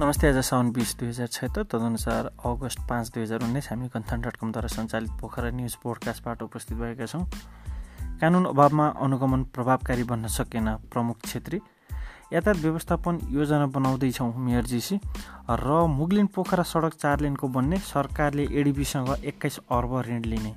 नमस्ते आज साउन बिस दुई हजार छत्तर तदनुसार अगस्त पाँच दुई हजार उन्नाइस हामी कन्थन डट कमद्वारा सञ्चालित पोखरा न्युज पोडकास्टबाट उपस्थित भएका छौँ। कानुन अभावमा अनुगमन प्रभावकारी बन्न सकेन प्रमुख छेत्री यातायात व्यवस्थापन योजना बनाउँदैछौँ मेयरजीसी र मुगलिन पोखरा सडक चार लेनको बन्ने सरकारले एडिबीसँग एक्काइस अर्ब ऋण लिने।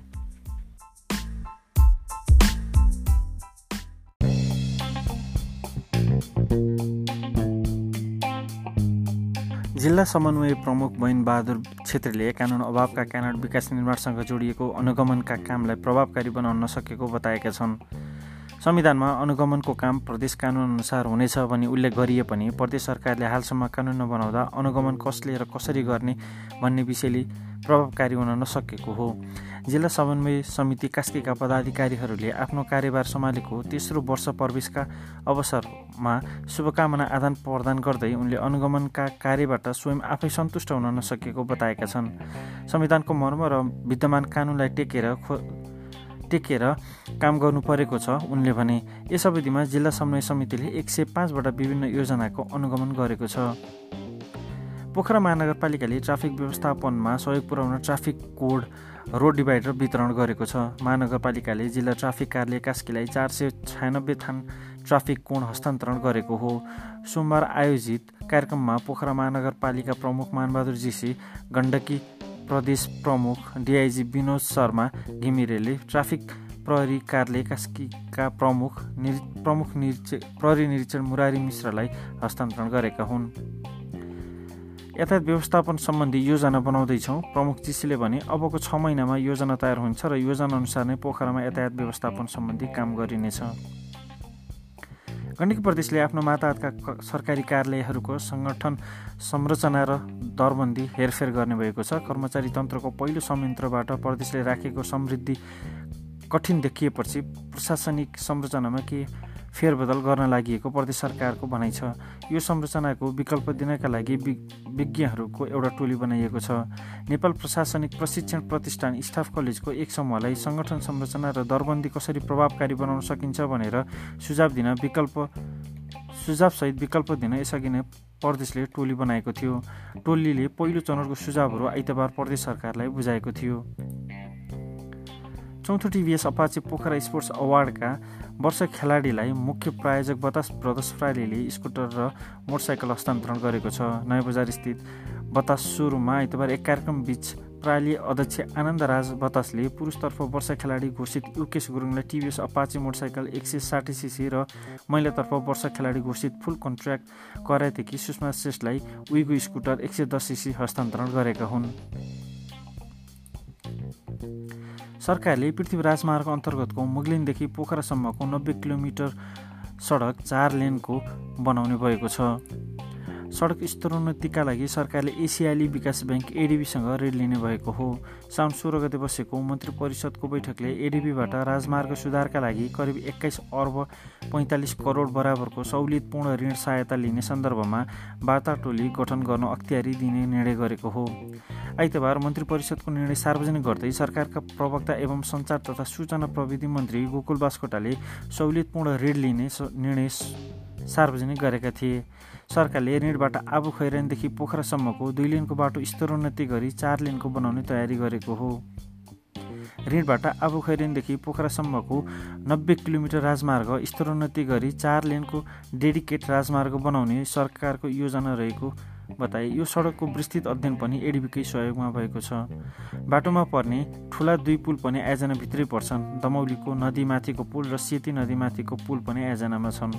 जिल्ला समन्वय प्रमुख बहादुर छेत्रीले कानुन अभावका कारण विकास निर्माणसँग जोडिएको अनुगमनका कामलाई प्रभावकारी बनाउन नसकेको बताएका छन्। संविधानमा अनुगमनको काम प्रदेश कानुन अनुसार हुनेछ भनी उल्लेख गरिए पनि प्रदेश सरकारले हालसम्म कानुन नबनाउँदा अनुगमन कसले र कसरी गर्ने भन्ने विषयले प्रभावकारी हुन नसकेको हो। जिल्ला समन्वय समिति कास्कीका पदाधिकारीहरूले आफ्नो कार्यभार सम्हालेको तेस्रो वर्ष प्रवेशका अवसरमा शुभकामना आदान प्रदान गर्दै उनले अनुगमनका कार्यबाट स्वयं आफै सन्तुष्ट हुन नसकेको बताएका छन्। संविधानको मर्म र विद्यमान कानुनलाई टेकेर टेकेर काम गर्नु परेको छ। उनले भने यस अवधिमा जिल्ला समन्वय समितिले एक सय पाँचवटा विभिन्न योजनाको अनुगमन गरेको छ। पोखरा महानगरपालिकाले ट्राफिक व्यवस्थापनमा सहयोग पुर्याउन ट्राफिक कोड रोड डिभाइडर वितरण गरेको छ। महानगरपालिकाले जिल्ला ट्राफिक कार्यालय कास्कीलाई चार सय छयानब्बे थान ट्राफिक कोण हस्तान्तरण गरेको हो। सोमबार आयोजित कार्यक्रममा पोखरा महानगरपालिका प्रमुख मानबहादुर जीसी गण्डकी प्रदेश प्रमुख डिआइजी विनोद शर्मा घिमिरेले ट्राफिक प्रहरी कार्यालय कास्कीका प्रमुख निर प्रमुख निरीक्षक प्रहरी निरीक्षण मुरारी मिश्रलाई हस्तान्तरण गरेका हुन्। यातायात व्यवस्थापन सम्बन्धी योजना बनाउँदैछौँ। प्रमुख चिसीले भने अबको छ महिनामा योजना तयार हुन्छ र योजना अनुसार नै पोखरामा यातायात व्यवस्थापन सम्बन्धी काम गरिनेछ। गण्डकी प्रदेशले आफ्नो माताहतका सरकारी कार्यालयहरूको सङ्गठन संरचना र दरबन्दी हेरफेर गर्ने भएको छ। कर्मचारी तन्त्रको पहिलो संयन्त्रबाट प्रदेशले राखेको समृद्धि कठिन देखिएपछि प्रशासनिक संरचनामा के फेरबदल गर्न लागि प्रदेश सरकारको भनाइ छ। यो संरचनाको विकल्प दिनका लागि विज्ञहरूको एउटा टोली बनाइएको छ। नेपाल प्रशासनिक प्रशिक्षण प्रतिष्ठान स्टाफ कलेजको एक समूहलाई सङ्गठन संरचना र दरबन्दी कसरी प्रभावकारी बनाउन सकिन्छ भनेर सुझाव दिन विकल्प सुझावसहित विकल्प दिन यसअघि नै प्रदेशले टोली बनाएको थियो। टोलीले पहिलो चरणको सुझावहरू आइतबार प्रदेश सरकारलाई बुझाएको थियो। चौथो टिभीएस अपाचे पोखरा स्पोर्ट्स अवार्डका वर्ष खेलाडीलाई मुख्य प्रायोजक बतास ब्रदर्स फ्राइलीले स्कुटर र मोटरसाइकल हस्तान्तरण गरेको छ। नयाँ बजार स्थित बतास सोरुममा आइतबार एक कार्यक्रम बीच प्राली अध्यक्ष आनन्द राज बतासले पुरुषतर्फ वर्ष खेलाडी घोषित युकेश गुरुङलाई टिभीएस अपाचे मोटरसाइकल एक सय साठी सिसी र महिलातर्फ वर्ष खेलाडी घोषित फुल कन्ट्र्याक्ट कराएदेखि सुषमा श्रेष्ठलाई उइगो स्कुटर एक सय दस सिसी हस्तान्तरण गरेका हुन्। सरकारले पृथ्वी राजमार्ग अन्तर्गतको मुगलिनदेखि पोखरासम्मको नब्बे किलोमिटर सडक चार लेनको बनाउने भएको छ। सडक स्तरोन्नतिका लागि सरकारले एसियाली विकास ब्याङ्क एडिबीसँग ऋण लिने भएको हो। साउन सोह्र गते बसेको मन्त्री परिषदको बैठकले एडिबीबाट राजमार्ग सुधारका लागि करिब एक्काइस अर्ब पैँतालिस करोड बराबरको सहुलियतपूर्ण ऋण सहायता लिने सन्दर्भमा वार्ता टोली गठन गर्न अख्तियारी दिने निर्णय गरेको हो। आइतबार मन्त्री परिषदको निर्णय सार्वजनिक गर्दै सरकारका प्रवक्ता एवं सञ्चार तथा सूचना प्रविधि मन्त्री गोकुल बास्कोटाले सहुलियतपूर्ण ऋण लिने निर्णय सार्वजनिक गरेका थिए। सरकारले ऋणबाट आबु खैरानदेखि पोखरासम्मको दुई लेनको बाटो स्तरोन्नति गरी चार लेनको बनाउने तयारी गरेको हो। ऋणबाट आबु खैरेनदेखि पोखरासम्मको नब्बे किलोमिटर राजमार्ग स्तरोन्नति गरी चार लेनको डेडिकेट राजमार्ग बनाउने सरकारको योजना रहेको बताए। यो सडकको विस्तृत अध्ययन पनि एडिबीकै सहयोगमा भएको छ। बाटोमा पर्ने ठुला दुई पुल पनि आयोजनाभित्रै पर्छन्। दमौलीको नदीमाथिको पुल र सेती नदीमाथिको पुल पनि आयोजनामा छन्।